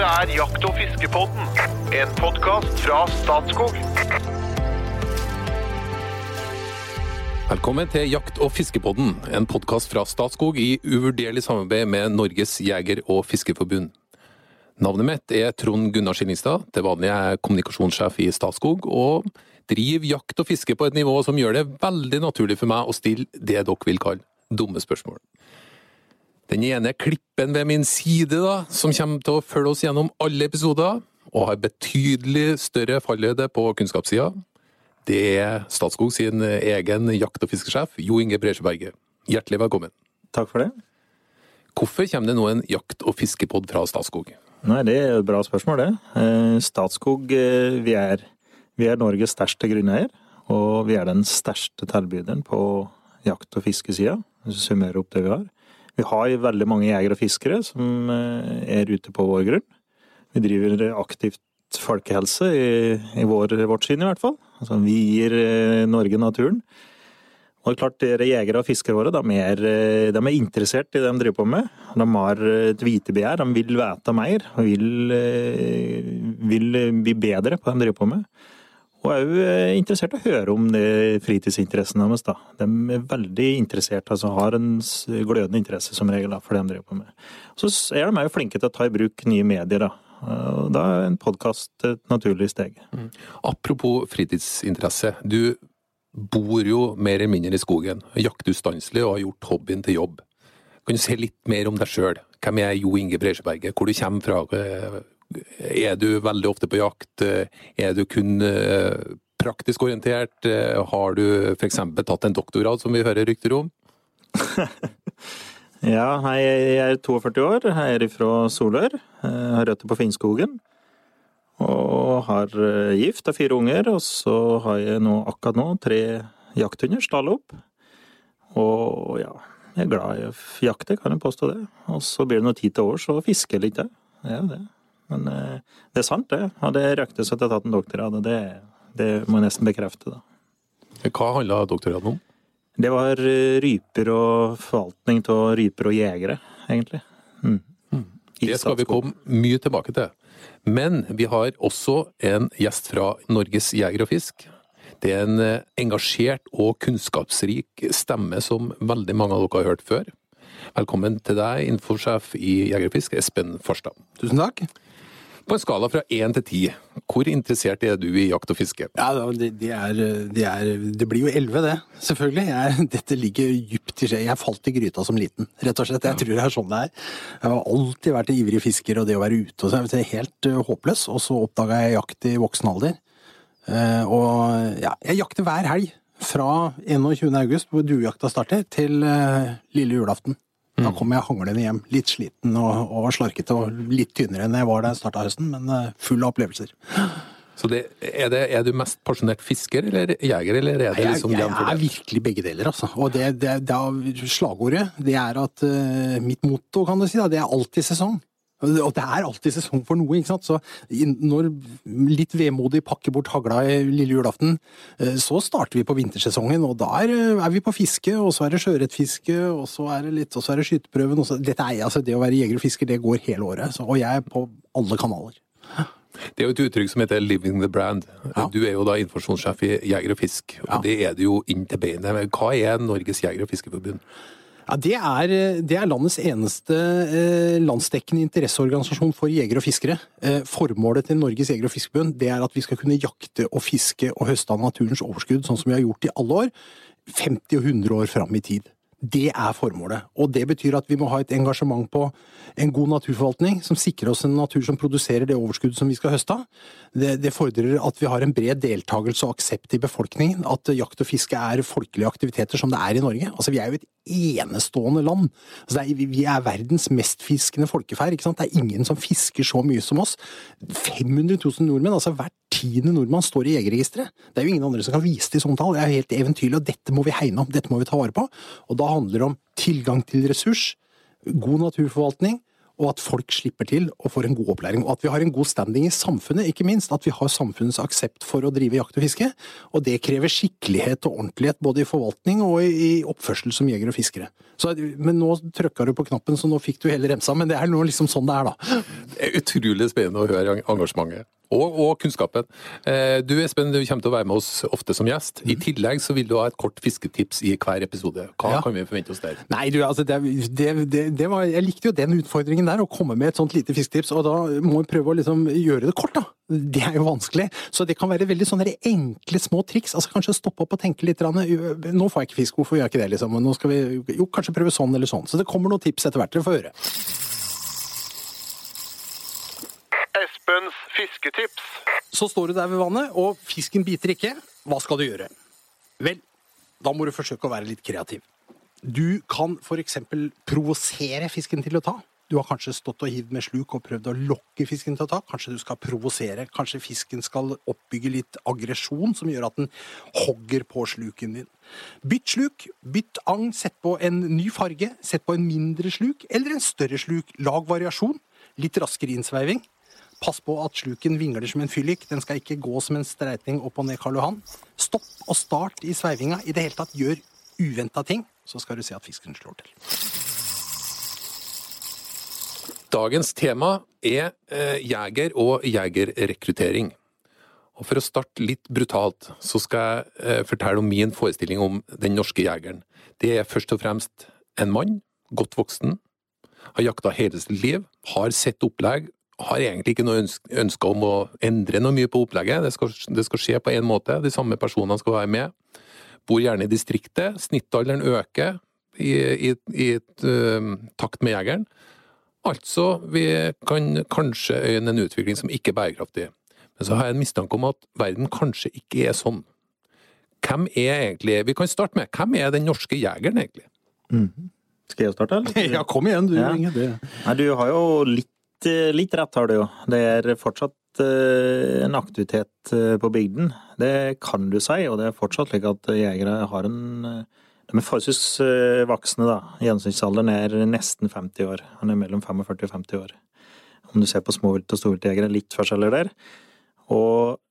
Dette er Jakt- og fiskepodden, en podkast fra Statskog. Velkommen til Jakt- og fiskepodden, en podkast fra Statskog i uvurderlig samarbeid med Norges jeger- og fiskerforbund. Navnet mitt er Trond Gunnar Skillingstad. Til vanlig er kommunikasjonssjef i Statskog, og driver jakt og fiske på et nivå som gjør det veldig naturlig for meg å stille det dere vil kalle dumme spørsmål. Den ene klippen ved min side, da, som kommer til å følge oss gjennom alle episoder, og har betydelig større fallhøyde på kunnskapssida, det er Statskog sin egen jakt- og fiskesjef, Jo Inge Bresjeberget. Hjertelig velkommen. Takk for det. Hvorfor kommer det nå en jakt- og fiskepod fra Statskog? Nei, Det er et bra spørsmål, det. Eh, Statskog eh, vi er, vi er Norges største grunneier. Og vi er den største tilbyderen på jakt- og fiskesida, hvis vi summerer opp det vi har. Vi har veldig mange jegere og fiskere som eh, er ute på vår grunn. Vi driver aktivt folkehelse i, i vår, vårt syn, i hvert fall. Altså, vi gir eh, Norge naturen. Og det er klart, dere jegere og fiskere våre de er, eh, de er interessert i det de driver på med. De har et vitebegjær, de vil vite mer og vil, eh, vil bli bedre på det de driver på med. Og er jo eh, interessert i å høre om de fritidsinteressen deres. da. De er veldig interessert, altså har en glødende interesse som regel da, for det de driver på med. Så er de òg flinke til å ta i bruk nye medier. da. Og da er en podkast et naturlig steg. Apropos fritidsinteresse. Du bor jo mer eller mindre i skogen, jakter ustanselig og har gjort hobbyen til jobb. Kan du si litt mer om deg sjøl? Hvem er Jo Inge Breisjeberget? Hvor du kommer fra? Er du veldig ofte på jakt? Er du kun eh, praktisk orientert? Har du f.eks. tatt en doktorgrad, som vi hører rykter om? Ja, hei, jeg er 42 år, jeg er fra Solør. Jeg har røtter på Finnskogen. Og har eh, gift og fire unger, og så har jeg nå, akkurat nå tre jakthunder, Stallop. Og ja, jeg er glad i å jakte, kan jeg påstå det. Og så blir det noe tid til års fisker fiske litt. Det er jo det. Men eh, det er sant, det. Og det røktes at jeg har tatt en doktorgrad, og det, det må jeg nesten bekrefte, da. Hva handla doktorgraden om? Det var eh, ryper og forvaltning av ryper og jegere, egentlig. Mm. I Det skal vi komme mye tilbake til. Men vi har også en gjest fra Norges Jeger og Fisk. Det er en eh, engasjert og kunnskapsrik stemme som veldig mange av dere har hørt før. Velkommen til deg, infosjef i Jeger og Fisk, Espen Farstad. Tusen takk. På en skala fra én til ti, hvor interessert er du i jakt og fiske? Ja, det, det, er, det, er, det blir jo elleve, det. Selvfølgelig. Jeg, dette ligger dypt i skje. Jeg falt i gryta som liten, rett og slett. Jeg tror det er sånn det er. Jeg har alltid vært en ivrig fisker, og det å være ute og så er helt uh, håpløs. Og så oppdaga jeg jakt i voksen alder. Eh, og ja, jeg jakter hver helg. Fra 21. august, hvor duejakta starter, til eh, lille julaften. Da kommer jeg hanglende hjem, litt sliten og, og slarkete og litt tynnere enn jeg var da jeg starta høsten, men eh, full av opplevelser. Så det, er, det, er du mest pasjonert fisker eller jeger, eller er det Jeg, liksom jeg jevnt er virkelig begge deler, altså. Og det, det, det slagordet, det er at uh, mitt motto, kan du si, da, det er alltid sesong. Og det- er alltid sesong for noe, ikke sant. Så når litt vemodig pakker bort hagla i lille julaften, eh, så starter vi på vintersesongen, og da er, eh, er vi på fiske, og så er det sjøørretfiske, og så er det litt, og så er det skyteprøven, og så Dette er, altså, det å være jeger og fisker, det går hele året. Så, og jeg er på alle kanaler. Det er jo et uttrykk som heter 'living the brand'. Ja. Du er jo da informasjonssjef i Jeger og Fisk, og Ja. det er du jo inn til beinet. Hva er Norges jeger- og fiskeforbund? Ja, det er, det er landets eneste eh, landsdekkende interesseorganisasjon for jegere og fiskere. Eh, formålet til Norges jeger- og fiskerbund det er at vi skal kunne jakte og fiske og høste av naturens overskudd, sånn som vi har gjort i alle år, 50 og 100 år fram i tid. Det er formålet. Og det betyr at vi må ha et engasjement på en god naturforvaltning som sikrer oss en natur som produserer det overskuddet som vi skal høste av. Det, det fordrer at vi har en bred deltakelse og aksept i befolkningen. At jakt og fiske er folkelige aktiviteter som det er i Norge. Altså, vi er jo et enestående land. Altså, er, vi- er verdens mestfiskende folkeferd. Ikke sant? Det er ingen som fisker så mye som oss. 500 000 nordmenn, altså hvert tiende nordmann står i jegerregisteret. Det er jo ingen andre som kan vise til sånne tall. Det er jo helt eventyrlig, og dette må vi hegne om. Dette må vi ta vare på. Og da handler det om tilgang til ressurs, god naturforvaltning og at folk slipper til og får en god opplæring. Og at vi har en god standing i samfunnet, ikke minst. At vi har samfunnets aksept for å drive jakt og fiske. Og det krever skikkelighet og ordentlighet både i forvaltning og i oppførsel som jeger og fiskere. Så, men nå trykka du på knappen, så nå fikk du hele remsa. Men det er nå liksom sånn det er, da. Det er utrolig spennende å høre engasjementet. Og, og, kunnskapen. Eh, du Espen, du kommer til å være med oss ofte som gjest. I tillegg så vil du ha et kort fisketips i hver episode. Hva ja. kan vi forvente oss der? Nei, du, altså, det, det, det var, Jeg likte jo den utfordringen der, å komme med et sånt lite fisketips. Og da må vi prøve å liksom gjøre det kort, da. Det er jo vanskelig. Så det kan være veldig sånne enkle, små triks. altså Kanskje stoppe opp og tenke litt. Nå får jeg ikke fisk, hvorfor gjør jeg ikke det? liksom? Nå skal vi jo kanskje prøve sånn eller sånn. Så det kommer noen tips etter hvert. Dere får høre. Fisketips. Så står du der ved vannet, og fisken biter ikke. Hva skal du gjøre? Vel, da må du forsøke å være litt kreativ. Du kan f.eks. provosere fisken til å ta. Du har kanskje stått og hivd med sluk og prøvd å lokke fisken til å ta. Kanskje du skal provosere. Kanskje fisken skal oppbygge litt aggresjon som gjør at den hogger på sluken din. Bytt sluk, bytt agn, sett på en ny farge, sett på en mindre sluk eller en større sluk. Lag variasjon. Litt raskere innsveiving. Pass på at sluken vingler som en fyllik. Den skal ikke gå som en streiting opp og ned Karl Johan. Stopp og start i sveivinga. I det hele tatt gjør uventa ting, så skal du se at fisken slår til. Dagens tema er eh, jeger og jegerrekruttering. Og For å starte litt brutalt, så skal jeg eh, fortelle om min forestilling om den norske jegeren. Det er først og fremst en mann, godt voksen, har jakta hele sitt liv, har sett opplegg har egentlig ikke noe ønske om å endre noe mye på opplegget. Det skal, det skal skje på én måte. De samme personene skal være med. Bor gjerne i distriktet. Snittalderen øker i, i, i uh, takt med jegeren. Altså, vi kan kanskje øyne en utvikling som ikke er bærekraftig. Men så har jeg en mistanke om at verden kanskje ikke er sånn. Hvem er egentlig Vi kan starte med hvem er den norske jegeren, egentlig? Mm. Skal jeg starte, eller? Ja, kom igjen, du. Ja. Nei, du har jo litt litt, rett har du jo. Det er fortsatt eh, en aktivitet eh, på bygden. Det kan du si, og det er fortsatt slik at jegere har en De er forholdsvis voksne, da. Gjennomsnittsalderen er nesten 50 år. Han er mellom 45 og 50 år. Om du ser på småvilt- og storviltjegere, litt forskjeller der. Og Eh,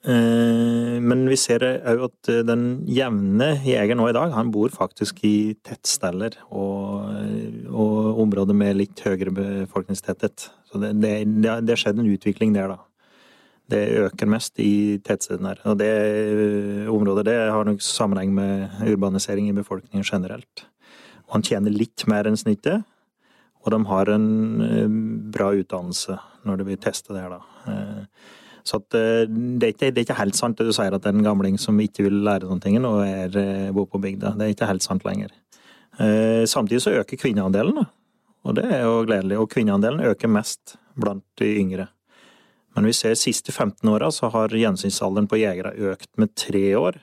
men vi ser òg at eh, den jevne jeger nå i dag, han bor faktisk i tettsteller og, og områder med litt høyere befolkningstetthet. Så det, det, det har skjedd en utvikling der, da. Det øker mest i tettstedene her. Og det eh, området det har nok sammenheng med urbanisering i befolkningen generelt. Og han tjener litt mer enn snittet, og de har en bra utdannelse når det blir testet her, da. Så at, eh, det, er ikke, det, er ikke, helt sant det du sier at det er en gamling som ikke vil lære noen ting og er, eh, bor på bygda. Det er ikke helt sant lenger. Eh, samtidig så øker kvinneandelen, og det er jo gledelig. Og kvinneandelen øker mest blant de yngre. Men vi ser siste 15 åra så har gjensynsalderen på jegere økt med tre år,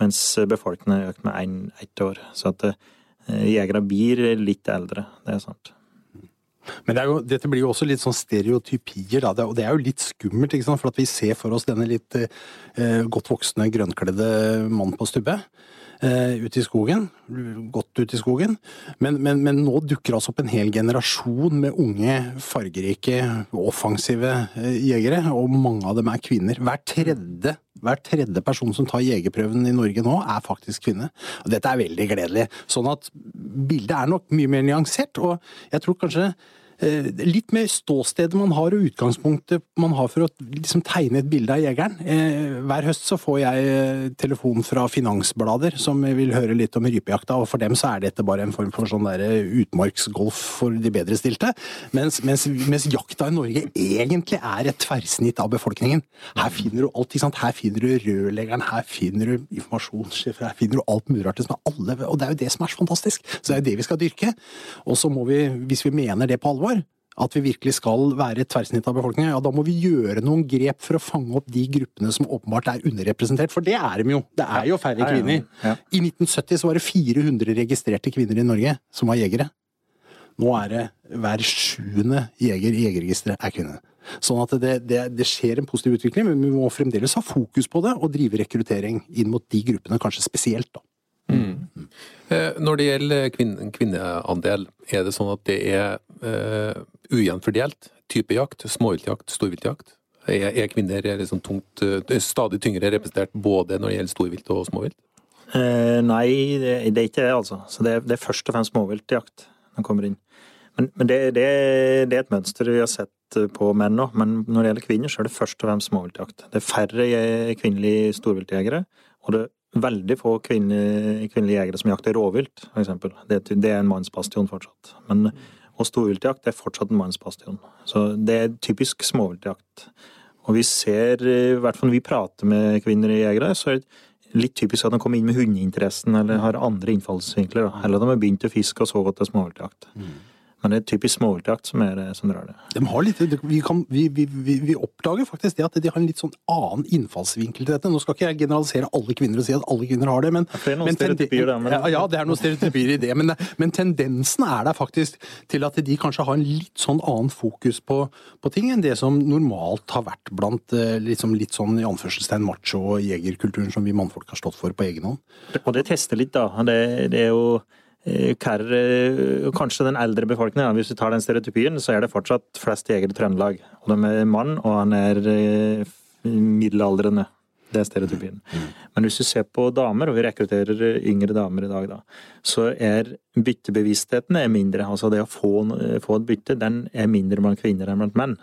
mens befolkningen har økt med ett år. Så at jegere blir litt eldre, det er sant. Men det jo, dette blir jo også litt sånn stereotypier, da. og det er jo litt skummelt, for at vi ser for oss denne litt eh, godt voksne, grønnkledde mannen på stubbe eh, ute i skogen. Godt ute i skogen. Men, men, men, nå dukker altså opp en hel generasjon med unge, fargerike, offensive eh, jegere, og mange av dem er kvinner. Hver tredje, hver tredje person som tar jegerprøven i Norge nå, er faktisk kvinne. Og dette er veldig gledelig. Sånn at bildet er nok mye mer nyansert, og jeg tror kanskje Eh, litt med ståstedet man har og utgangspunktet man har for å liksom tegne et bilde av jegeren. Eh, hver høst så får jeg eh, telefon fra finansblader som vil høre litt om rypejakta, og for dem så er dette bare en form for sånn utmarksgolf for de bedrestilte. Mens, mens, mens, jakta i Norge egentlig er et tverrsnitt av befolkningen. Her finner du alt, ikke sant. Her finner du rørleggeren, her finner du informasjonssjefer, her finner du alt mulig rart. Og det er jo det som er så fantastisk. Så det er jo det vi skal dyrke. Og så må vi, hvis vi mener det på alvor, at vi virkelig skal være et tverrsnitt av befolkningen, ja, da må vi gjøre noen grep for å fange opp de gruppene som åpenbart er underrepresentert. For det er de jo. Det er jo færre kvinner. I 1970 så var det 400 registrerte kvinner i Norge som var jegere. Nå er det hver sjuende jeger i jegerregisteret er kvinne. Sånn at det, det, det, skjer en positiv utvikling, men vi må fremdeles ha fokus på det og drive rekruttering inn mot de gruppene, kanskje spesielt. da. Eh, når det gjelder kvinne, kvinneandel, er det sånn at det er uh, ujevnt fordelt? Type jakt, småviltjakt, storviltjakt? Er, er kvinner liksom tungt, uh, stadig tyngre representert både når det gjelder storvilt og småvilt? Uh, nei, det, det, er ikke det, altså. Så det, det er først og fremst småviltjakt som kommer inn. Men, men det, det, det, er et mønster vi har sett på menn òg. Men når det gjelder kvinner, så er det først og fremst småviltjakt. Det er færre kvinnelige storviltjegere, og det er veldig få kvinnelige, kvinnelige jegere som jakter rovvilt, f.eks. Det, det er en mannsbastion fortsatt. Men, og storviltjakt er fortsatt en mannsbastion. Så det er typisk småviltjakt. Og vi ser, i hvert fall når vi prater med kvinner i jegere, så er det litt typisk at de kommer inn med hundeinteressen eller har andre innfallsvinkler. Eller at de har begynt å fiske og så gått til småviltjakt. Mm. Men det er typisk småviltjakt som, er, det som drar det. De har litt, vi, kan, vi, vi, vi, oppdager faktisk det at de har en litt sånn annen innfallsvinkel til dette. Nå skal ikke jeg generalisere alle kvinner og si at alle kvinner har det, men, det er noen stereotypier der, men... Ja, det er noen stereotypier i det, men, men, tendensen er der faktisk til at de kanskje har en litt sånn annen fokus på, på ting enn det som normalt har vært blant liksom, litt sånn i anførselstegn macho- og jegerkulturen som vi mannfolk har stått for på egen hånd. Og det tester litt, da. Det, det er jo Eh, Kær, eh, kanskje den eldre befolkningen, hvis vi tar den stereotypien, så er det fortsatt flest jegere i Trøndelag. Og de er mann, og han er eh, middelaldrende. Det er stereotypien. Mm. Men hvis du ser på damer, og vi rekrutterer yngre damer i dag, da, så er byttebevisstheten er mindre. Altså det å få, få et bytte, den er mindre blant kvinner enn blant menn.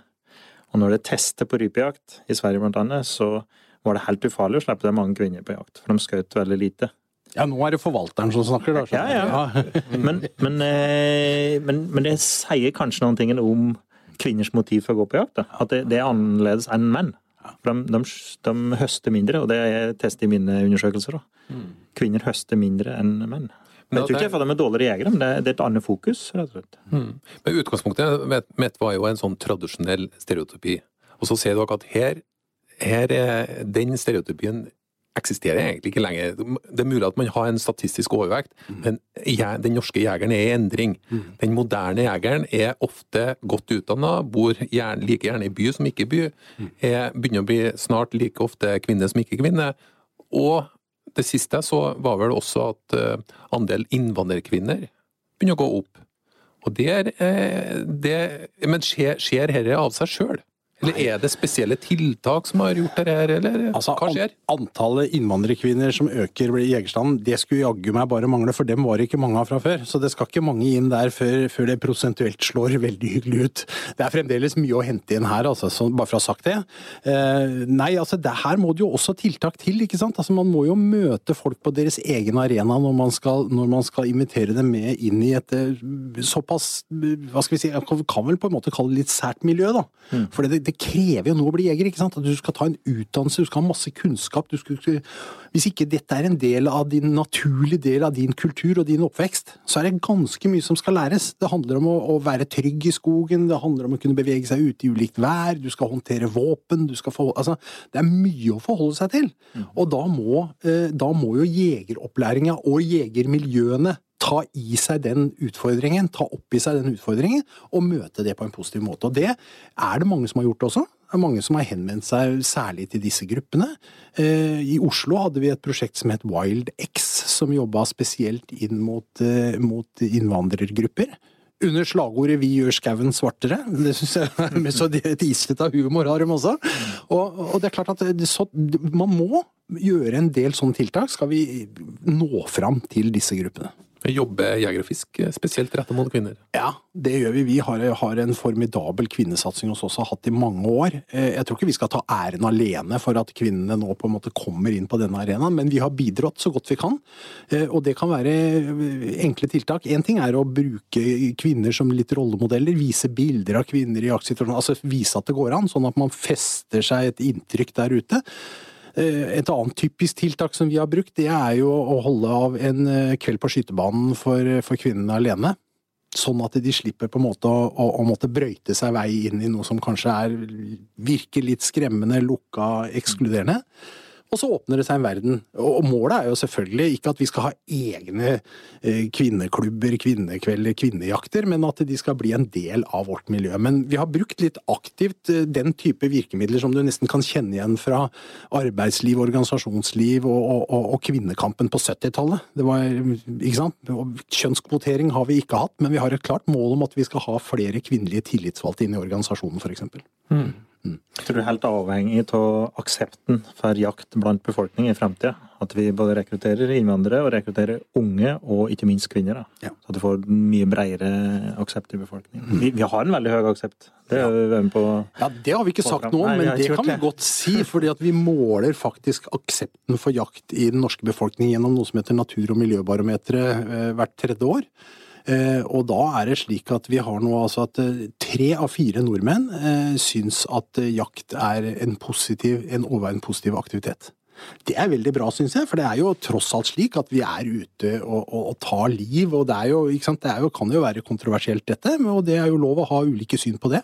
Og når det er tester på rypejakt, i Sverige blant annet, så var det helt ufarlig å slippe det mange kvinner på jakt. For de skjøt veldig lite. Ja, nå er det forvalteren som snakker, da. Ja, ja. men, men, eh, men, men, det sier kanskje noen ting om kvinners motiv for å gå på jakt. Da. At det, det, er annerledes enn menn. For de, de, de, høster mindre, og det er testet i mine undersøkelser. Da. Mm. Kvinner høster mindre enn menn. Men jeg tror ikke for de er dårligere jegere, men det er, et annet fokus. rett og slett. Mm. Men Utgangspunktet mitt var jo en sånn tradisjonell stereotypi. Og så ser dere at her, her er den stereotypien eksisterer egentlig ikke lenger. Det er mulig at man har en statistisk overvekt, mm. men den norske jegeren er i endring. Mm. Den moderne jegeren er ofte godt utdanna, bor gjerne, like gjerne i by som ikke i by, mm. er, begynner å bli snart like ofte kvinne som ikke kvinne. Og det siste så var vel også at uh, andel innvandrerkvinner begynner å gå opp. Og der, er, uh, det, Men skjer, skjer dette av seg sjøl? Eller er det spesielle tiltak som har gjort det her, eller altså, hva skjer? Antallet innvandrerkvinner som øker i jegerstanden, det skulle jaggu meg bare mangle, for dem var det ikke mange av fra før. Så det skal ikke mange inn der før, før, det prosentuelt slår veldig hyggelig ut. Det er fremdeles mye å hente inn her, altså, så, bare for å ha sagt det. Eh, nei, altså, det, her må det jo også tiltak til, ikke sant. Altså, man må jo møte folk på deres egen arena når man skal, når man skal invitere dem med inn i et eh, såpass, hva skal vi si, jeg kan vel på en måte kalle det litt sært miljø, da. Mm. For det, det krever jo noe å bli jeger. ikke sant? At du skal ta en utdannelse, du skal ha masse kunnskap. Skal, hvis ikke dette er en del av din naturlig del av din kultur og din oppvekst, så er det ganske mye som skal læres. Det handler om å, å være trygg i skogen, det handler om å kunne bevege seg ute i ulikt vær, du skal håndtere våpen, du skal få Altså, det er mye å forholde seg til. Mm. Og da må, eh, da må jo jegeropplæringa og jegermiljøene ta i seg den utfordringen, ta opp i seg den utfordringen, og møte det på en positiv måte. Og det er det mange som har gjort også. Det er mange som har henvendt seg særlig til disse gruppene. Eh, I Oslo hadde vi et prosjekt som het Wild X, som jobba spesielt inn mot, eh, mot innvandrergrupper under slagordet 'Vi gjør skauen svartere'. Det syns jeg med så et islete av humor har de også. Og, og, det er klart at så, man må gjøre en del sånne tiltak skal vi nå fram til disse gruppene. Jobber Jeger og Fisk spesielt rettet mot kvinner? Ja, det gjør vi. Vi har, har, en formidabel kvinnesatsing hos oss har hatt i mange år. Eh, jeg tror ikke vi skal ta æren alene for at kvinnene nå på en måte kommer inn på denne arenaen, men vi har bidratt så godt vi kan. Eh, og det kan være eh, enkle tiltak. Én ting er å bruke kvinner som litt rollemodeller, vise bilder av kvinner i jaktsituasjoner, altså vise at det går an, sånn at man fester seg et inntrykk der ute. Eh, et annet typisk tiltak som vi har brukt, det er jo å holde av en eh, kveld på skytebanen for, for kvinnene alene. Sånn at de slipper på en måte å, å, å, måtte brøyte seg vei inn i noe som kanskje er, virker litt skremmende, lukka, ekskluderende. Og så åpner det seg en verden. Og målet er jo selvfølgelig ikke at vi skal ha egne eh, kvinneklubber, kvinnekvelder, kvinnejakter, men at de skal bli en del av vårt miljø. Men vi har brukt litt aktivt eh, den type virkemidler som du nesten kan kjenne igjen fra arbeidsliv, organisasjonsliv og, og, og kvinnekampen på 70-tallet. Det var, ikke sant? Kjønnskvotering har vi ikke hatt, men vi har et klart mål om at vi skal ha flere kvinnelige tillitsvalgte inn i organisasjonen, f.eks. Mm. Jeg tror det er helt avhengig av aksepten for jakt blant befolkningen i fremtida. At vi både rekrutterer innvandrere og rekrutterer unge, og ikke minst kvinner. Ja. Så at du får mye bredere aksept i befolkningen. Vi, vi, har en veldig høy aksept. Det vi med på. Ja, Det har vi ikke sagt noe om, men det kan vi godt si. fordi at vi måler faktisk aksepten for jakt i den norske befolkningen gjennom noe som heter Natur- og miljøbarometeret eh, hvert tredje år. Eh, og da er det slik at vi har nå altså at eh, tre av fire nordmenn eh, syns at jakt er en positiv, en overveiende positiv aktivitet. Det er veldig bra, syns jeg, for det er jo tross alt slik at vi er ute og, og, og tar liv. og Det, jo, det jo, kan jo være kontroversielt, dette, og det er jo lov å ha ulike syn på det.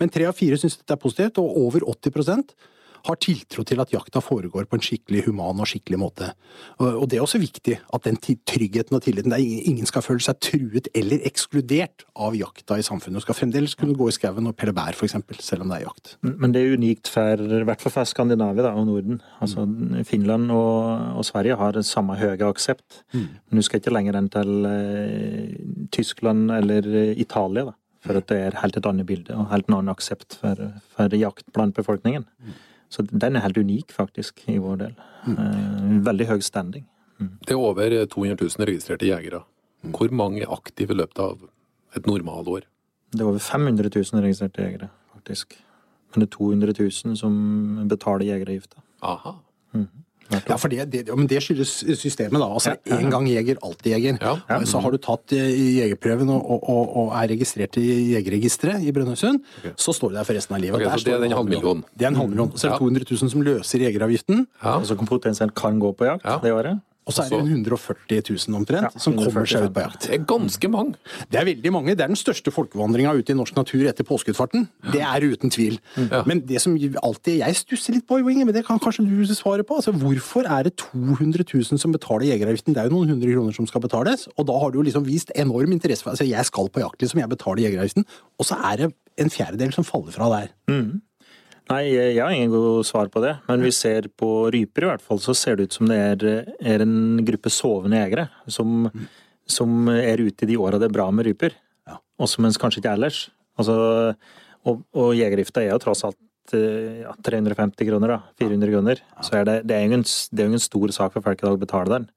Men tre av fire syns dette er positivt, og over 80 har tiltro til at jakta foregår på en skikkelig human og skikkelig måte. Og det er også viktig at den tryggheten og tilliten der ingen skal føle seg truet eller ekskludert av jakta i samfunnet. Og skal fremdeles kunne gå i skauen og pelle bær, f.eks., selv om det er jakt. Men det er unikt for i hvert fall for Skandinavia da, og Norden. Altså, Finland og, og Sverige har samme høye aksept. Mm. Men du skal ikke lenger enn til eh, Tyskland eller Italia. da for at det er helt et annet bilde og helt en annen aksept for, for jakt blant befolkningen. Mm. Så den er helt unik, faktisk, i vår del. Mm. Veldig høy standing. Mm. Det er over 200 000 registrerte jegere. Hvor mange er aktive i løpet av et normalår? Det er over 500 000 registrerte jegere, faktisk. Men det er 200 000 som betaler jegeravgifta. Aha. Mm. Ja, for det, det, men det skyldes systemet, da. Altså én gang jeger, alltid jeger. Ja, ja. Så har du tatt eh, jegerprøven og, og, og er registrert i Jegerregisteret i Brønnøysund, okay. så står du der for resten av livet. Okay, så det er den halvmillionen? Det er en halvmillion. Så er det 200 000 som løser jegeravgiften. Ja. Som potensielt kan gå på jakt det året. Og så er det 140 000 omtrent ja, som kommer seg ut på jakt. Det er ganske mange. Det er veldig mange. Det er den største folkevandringa ute i norsk natur etter påskeutfarten. Det er uten tvil. Ja. Men det som alltid jeg stusser litt på, Inge, men det kan kanskje du svare på. Altså, hvorfor er det 200 000 som betaler jegeravgiften? Det er jo noen hundre kroner som skal betales. Og da har du jo liksom vist enorm interesse for altså, Jeg skal på jakt, liksom. Jeg betaler jegeravgiften. Og så er det en fjerdedel som faller fra der. Mm. Nei, jeg har ingen god svar på det. Men vi ser på ryper i hvert fall, så ser det ut som det er, er en gruppe sovende jegere som, mm. som er ute i de åra det er bra med ryper. Ja. Også mens kanskje ikke ellers. Altså, og, og jegergifta er jo tross alt ja, 350 kroner, da. 400 kroner. Så er det, det, er jo en, er en stor sak for folk i dag å betale den.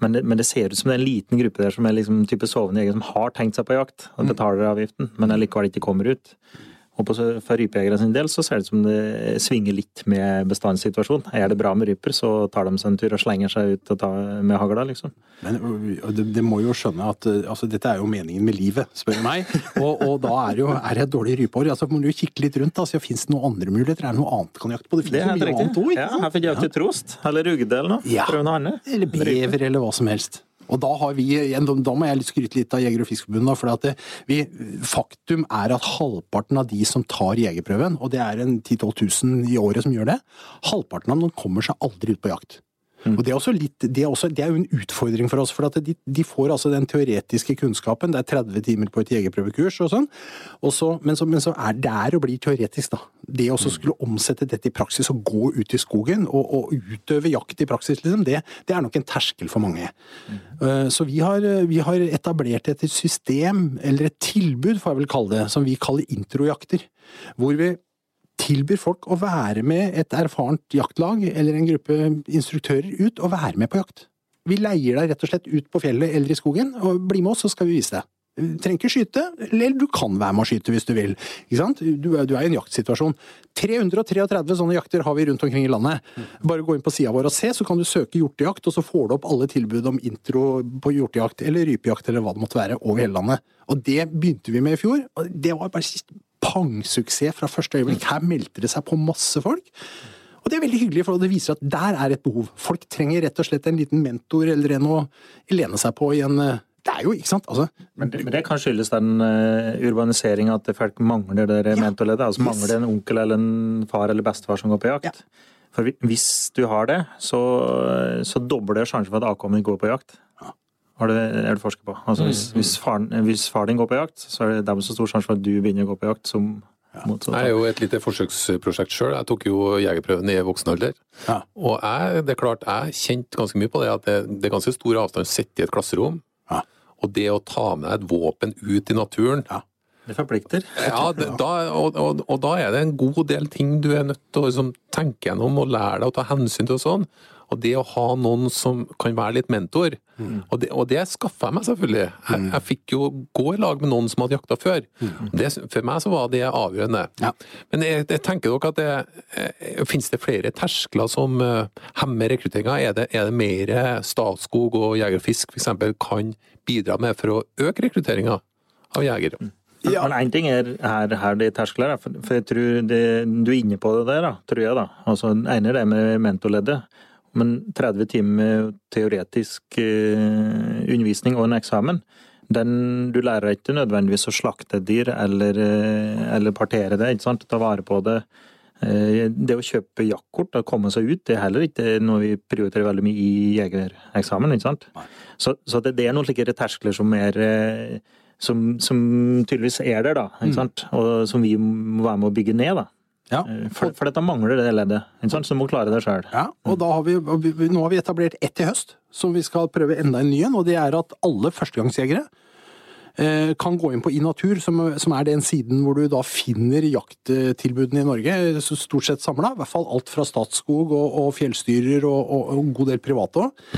Men det, men det, ser ut som det er en liten gruppe der som er liksom type sovende jegere som har tenkt seg på jakt og mm. betaler avgiften, men allikevel ikke kommer ut. Og på, for rypejegere sin del så ser det ut som det svinger litt med bestandssituasjonen. Er det bra med ryper, så tar de seg en tur og slenger seg ut tar med hagla, liksom. Men det, det må jo skjønne at altså, dette er jo meningen med livet, spør du meg. Og, og, da er, jo, er det et dårlig rypeår. Altså, må du jo kikke litt rundt. Altså, Fins det noen andre muligheter? Er det noe annet kan jakte på? Det finnes jo mye annet òg. Ja, her fikk jeg jakte trost. Eller rugde eller noe. Ja. Prøv noe annet. Eller bever, eller hva som helst. Og da, har vi, da må jeg skryte litt av Jeger- og Fiskerforbundet. For det, vi, faktum er at halvparten av de som tar jegerprøven, og det er en 10 000-12 000 i året som gjør det, halvparten av dem kommer seg aldri ut på jakt. Mm. Og det er, litt, det, er også, det er, jo en utfordring for oss, for at de, de, får altså den teoretiske kunnskapen. Det er 30 timer på et jegerprøvekurs og sånn. Og så, men, så, men så, er det er å bli teoretisk, da. Det å mm. skulle omsette dette i praksis og gå ut i skogen og, og utøve jakt i praksis, liksom, det, det, er nok en terskel for mange. Mm. Uh, så vi har, vi har, etablert et system, eller et tilbud, får jeg vel kalle det, som vi kaller introjakter. Hvor vi tilbyr folk å være med et erfarent jaktlag eller en gruppe instruktører ut og være med på jakt. Vi leier deg rett og slett ut på fjellet eller i skogen, og bli med oss, så skal vi vise deg. Du trenger ikke skyte, eller du kan være med å skyte hvis du vil. Du, er i en jaktsituasjon. 333 sånne jakter har vi rundt omkring i landet. Bare gå inn på sida vår og se, så kan du søke hjortejakt, og så får du opp alle tilbud om intro på hjortejakt eller rypejakt eller hva det måtte være, over hele landet. Og det begynte vi med i fjor. og Det var bare pangsuksess fra første øyeblikk. Her meldte det seg på masse folk. Og det er veldig hyggelig, for det viser at der er et behov. Folk trenger rett og slett en liten mentor eller en å lene seg på i en eh, det er jo, ikke sant? Altså, men, det, men, det, kan skyldes den uh, urbaniseringa, at folk mangler det ja. mentorleddet? Altså yes. mangler det en onkel eller en far eller bestefar som går på jakt? Ja. For hvi- hvis du har det, så, så dobler det sjansen for at avkommet går på jakt. Har det, er det forsker på. Altså, hvis, hvis, faren, hvis far din går på jakt, så er det dermed så stor sjanse for at du begynner å gå på jakt som motsatt. Jeg er jo et lite forsøksprosjekt sjøl. Jeg tok jo jegerprøven i voksen alder. Ja. Og jeg, det er klart, jeg kjente ganske mye på det, at det, det er ganske stor avstand å sitte i et klasserom. Ja. Og det å ta med et våpen ut i naturen Ja. Det forplikter. Ja, da, og, og, og da er det en god del ting du er nødt til å liksom, tenke gjennom og lære deg å ta hensyn til og sånn. Og det å ha noen som kan være litt mentor, og, det, og det skaffa jeg meg selvfølgelig. Jeg, jeg fikk jo gå i lag med noen som hadde jakta før. Det, for meg så var det avgjørende. Ja. Men jeg, jeg tenker dere at det eh, finnes det flere terskler som uh, hemmer rekrutteringa? Er, det- er det mer Statskog og Jeger og Fisk f.eks. kan bidra med for å øke rekrutteringa av jegere? Ja. Men én ting er her, her det er terskler, for, for jeg tror det, du er inne på det der, da, tror jeg. da. Altså, Det ene er det med mentorleddet. Men 30 timer teoretisk eh, undervisning og en eksamen, den, du lærer ikke nødvendigvis å slakte et dyr eller, eh, eller partere det. ikke sant? Ta vare på det. Eh, Det å kjøpe jaktkort og komme seg ut, det er heller ikke noe vi prioriterer veldig mye i jegereksamen. ikke sant? Så, så det, det er noen slike terskler som som, som tydeligvis er der, da. Ikke sant? Og som vi må være med å bygge ned. da. Ja. Eh, For, for dette mangler det leddet. Sant? Så du må klare det sjøl. Ja, og da har vi, nå har vi etablert ett i høst, som vi skal prøve enda en ny en. Og det er at alle førstegangsjegere eh, kan gå inn på iNatur, som, som er den siden hvor du da finner jakttilbudene i Norge, stort sett samla. I hvert fall alt fra Statskog og, og fjellstyrer og, og, og en god del private òg.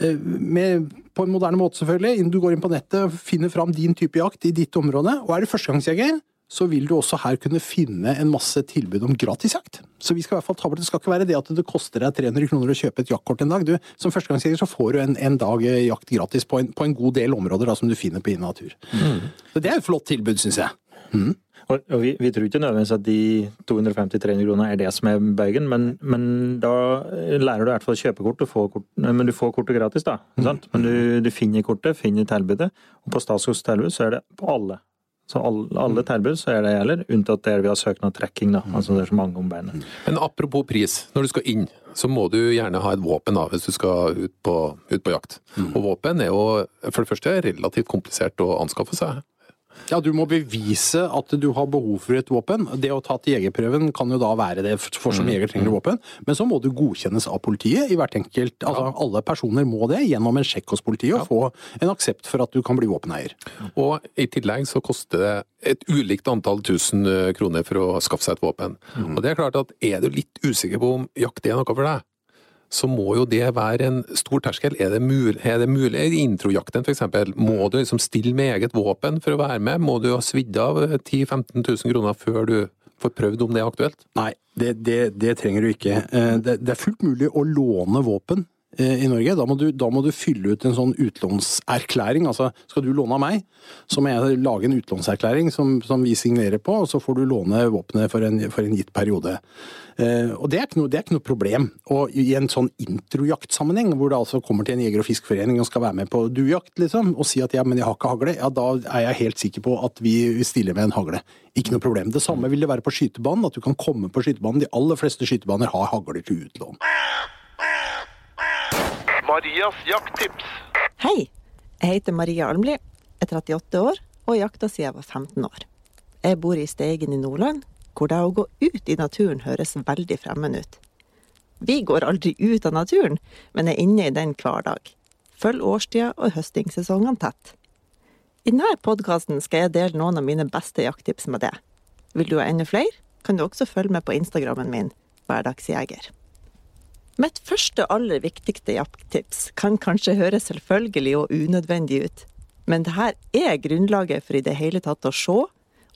Med, på en moderne måte, selvfølgelig. Du går inn på nettet, finner fram din type jakt i ditt område. Og er du førstegangsjeger, så vil du også her kunne finne en masse tilbud om gratisjakt. Så vi skal i hvert fall ta bort, det skal ikke være det at det koster deg 300 kroner å kjøpe et jaktkort en dag. Du, som førstegangsjeger så får du en, en dag eh, jakt gratis på en, på en god del områder da, som du finner på Innatur. Så det er et flott tilbud, syns jeg. Og, og vi, vi tror ikke nødvendigvis at de 250-300 kroner er det som er bøygen, men, men da lærer du i hvert fall å kjøpe kort, kort, men du får kortet gratis, da. Mm. sant? Men du, du finner kortet, finner tilbudet, og på Statskogs tilbud så er det på alle. Så alle, alle tilbud så er det gjelder, unntatt der vi har søknadstrekking, da. Altså det er så mange om beinet. Men apropos pris, når du skal inn, så må du gjerne ha et våpen da, hvis du skal ut på, ut på jakt. Og våpen er jo for det første relativt komplisert å anskaffe seg. Ja, du må bevise at du har behov for et våpen. Det å ta til jegerprøven kan jo da være det, for som jeger trenger du våpen. Men så må du godkjennes av politiet i hvert enkelt Altså alle personer må det gjennom en sjekk hos politiet og få en aksept for at du kan bli våpeneier. Og i tillegg så koster det et ulikt antall tusen eh, kroner for å skaffe seg et våpen. Og det er klart at er du litt usikker på om jakt er noe for deg, så må jo det være en stor terskel. Er det mulig, er det mulig i introjakten f.eks., må du liksom stille med eget våpen for å være med? Må du ha svidd av 10 000-15 000 kroner før du får prøvd om det er aktuelt? Nei, det, det, det trenger du ikke. Eh, Det, det er fullt mulig å låne våpen i Norge. Da må, du, da må du fylle ut en sånn utlånserklæring. Altså, skal du låne av meg, så må jeg lage en utlånserklæring som, som vi signerer på, og så får du låne våpenet for for en gitt periode. Eh, og det er, ikke noe, det er ikke noe problem. Og i en sånn introjaktsammenheng, hvor det altså kommer til en jeger- og fiskeforening og skal være med på duejakt, liksom, og si at ja, men jeg har ikke hagle, ja, da er jeg helt sikker på at vi stiller med en hagle. Ikke noe problem. Det samme vil det være på skytebanen, at du kan komme på skytebanen. De aller fleste skytebaner har hagler til utlån. Marias jakttips. Hei, jeg heter Maria Almli, er 38 år og jakta siden jeg var 15 år. Jeg bor i Steigen i Nordland, hvor det å gå ut i naturen høres veldig fremmed ut. Vi går aldri ut av naturen, men er inne i den hver dag. Følg årstida og høstingssesongene tett. I denne podkasten skal jeg dele noen av mine beste jakttips med deg. Vil du ha enda flere, kan du også følge med på Instagrammen min, Hverdagsjeger. Mitt første aller viktigste jakttips kan kanskje høres selvfølgelig og unødvendig ut, men det her er grunnlaget for i det hele tatt å se,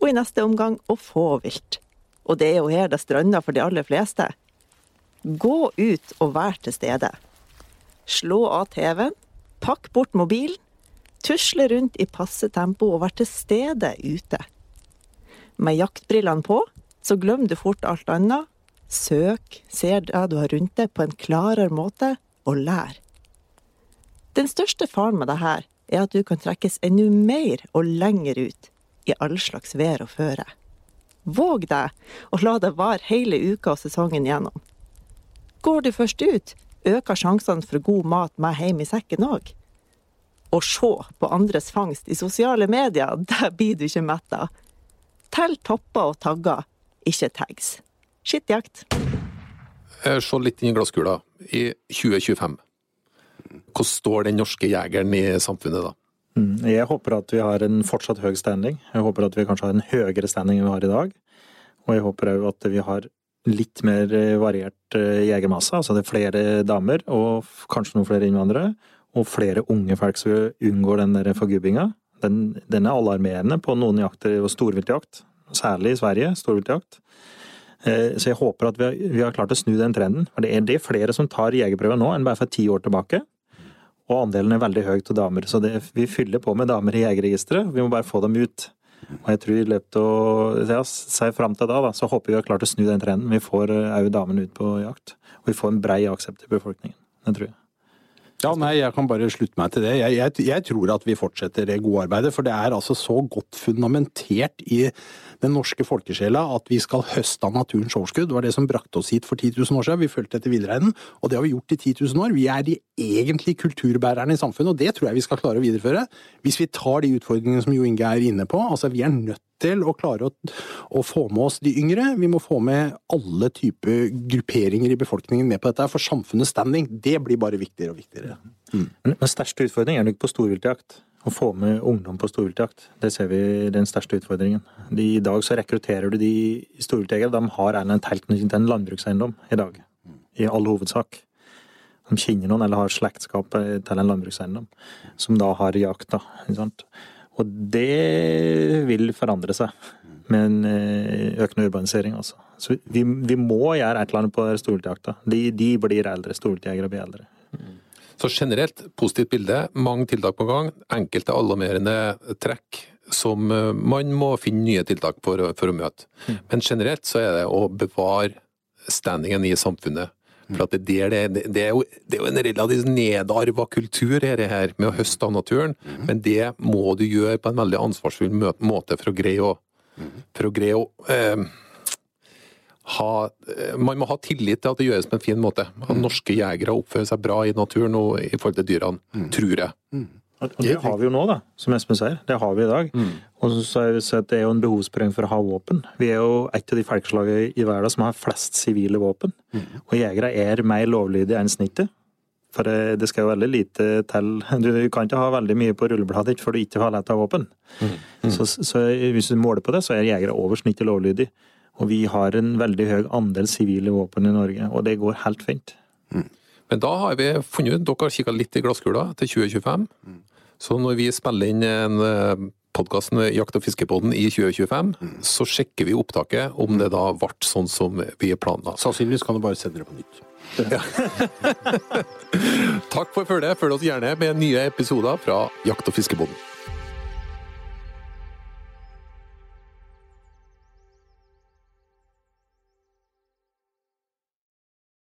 og i neste omgang å få vilt. Og det er jo her det strander for de aller fleste. Gå ut og vær til stede. Slå av TV-en, pakk bort mobilen, tusle rundt i passe tempo og vær til stede ute. Med jaktbrillene på, så glemmer du fort alt annet. Søk, ser det du har rundt deg på en klarere måte, og lær. Den største faren med det her er at du kan trekkes enda mer og lenger ut i all slags vær og føre. Våg deg, og la det vare hele uka og sesongen gjennom. Går du først ut, øker sjansene for god mat med hjem i sekken òg. Å se på andres fangst i sosiale medier, der blir du ikke metta. Tell topper og tagger, ikke tags. Skittjakt. Eh, Se litt inn i glasskula. I 2025, hvordan står den norske jegeren i samfunnet da? Mm, Jeg håper at vi har en fortsatt høy standing. Jeg håper at vi kanskje har en høyere standing enn vi har i dag. Og jeg håper òg at vi har litt mer eh, variert eh, jegermasse. Altså det er flere damer, og kanskje noen flere innvandrere. Og flere unge folk som unngår den der forgubbinga. Den, den er alarmerende på noen jakter og storviltjakt. Særlig i Sverige, storviltjakt. Eh, Så jeg håper at vi har, klart å snu den trenden. For det er, det er flere som tar jegerprøven nå enn bare for ti år tilbake. Og andelen er veldig høy til damer, så det, vi fyller på med damer i jegerregisteret. Vi må bare få dem ut. Og jeg tror i løpet av ja, si fram til da, da, så håper vi har klart å snu den trenden. Vi får òg damene ut på jakt. Og vi får en brei aksept i befolkningen. Det tror jeg. Ja, nei, jeg kan bare slutte meg til det. Jeg, jeg, jeg tror at vi fortsetter det gode arbeidet, for det er altså så godt fundamentert i den norske folkesjela at vi skal høste av naturens overskudd. Det var det som brakte oss hit for 10 000 år siden. Vi fulgte etter villreinen, og det har vi gjort i 10 000 år. Vi er de egentlige kulturbærerne i samfunnet, og det tror jeg vi skal klare å videreføre. Hvis vi tar de utfordringene som Jo Inge er inne på. Altså, vi er nødt til å klare å, å få med oss de yngre. Vi må få med alle typer grupperinger i befolkningen med på dette, for samfunnets standing, det blir bare viktigere og viktigere. Men den største utfordringen er nok på storviltjakt. Å få med ungdom på storviltjakt. Det ser vi den største utfordringen. De, I dag så rekrutterer du de storviltjegere. De har en tilknytning til en landbrukseiendom i dag. I all hovedsak. De kjenner noen eller har slektskap eh, til en landbrukseiendom. Som da har jakt, da. Ikke sant? Og det vil forandre seg med en eh, økende urbanisering, også. Så vi, vi må gjøre et eller annet på storviltjakta. De, de blir eldre. Storviltjegere blir eldre. Så generelt, positivt bilde, mange tiltak på gang, enkelte alarmerende trekk som eh, man må finne nye tiltak for, for å møte. Men generelt så er det å bevare standingen i samfunnet. For at det, er der det, det, er jo, det er jo en relativt nedarva kultur her, her med å høste av naturen, men det må du gjøre på en veldig ansvarsfull måte for å greie å, for å, greie å eh, ha, eh, man må ha tillit til at det gjøres på en fin måte. At norske jegere oppfører seg bra i naturen og i forhold til dyrene, tror jeg. Og det har vi jo nå, da, som Espen sier. Det har vi i dag. Og så har vi sett det er jo en behovsprøving for å ha våpen. Vi er jo et av de folkeslagene i verden som har flest sivile våpen. Og jegere er mer lovlydige enn snittet. For det, det skal jo veldig lite til Du kan ikke ha veldig mye på rullebladet ditt for du ikke har lett av våpen. Så, så hvis du måler på det, så er jegere over snittet lovlydige. Og vi har en veldig høy andel sivile våpen i Norge, og det går helt fint. Men da har vi funnet ut, dere har kikka litt i glasskula til 2025. Så når vi spiller inn en podkasten Jakt- og fiskepodden i 2025, så sjekker vi opptaket om det da ble sånn som vi planla. Sannsynligvis kan du bare sende det på nytt. Takk for følget. Følg oss gjerne med nye episoder fra Jakt- og fiskepodden.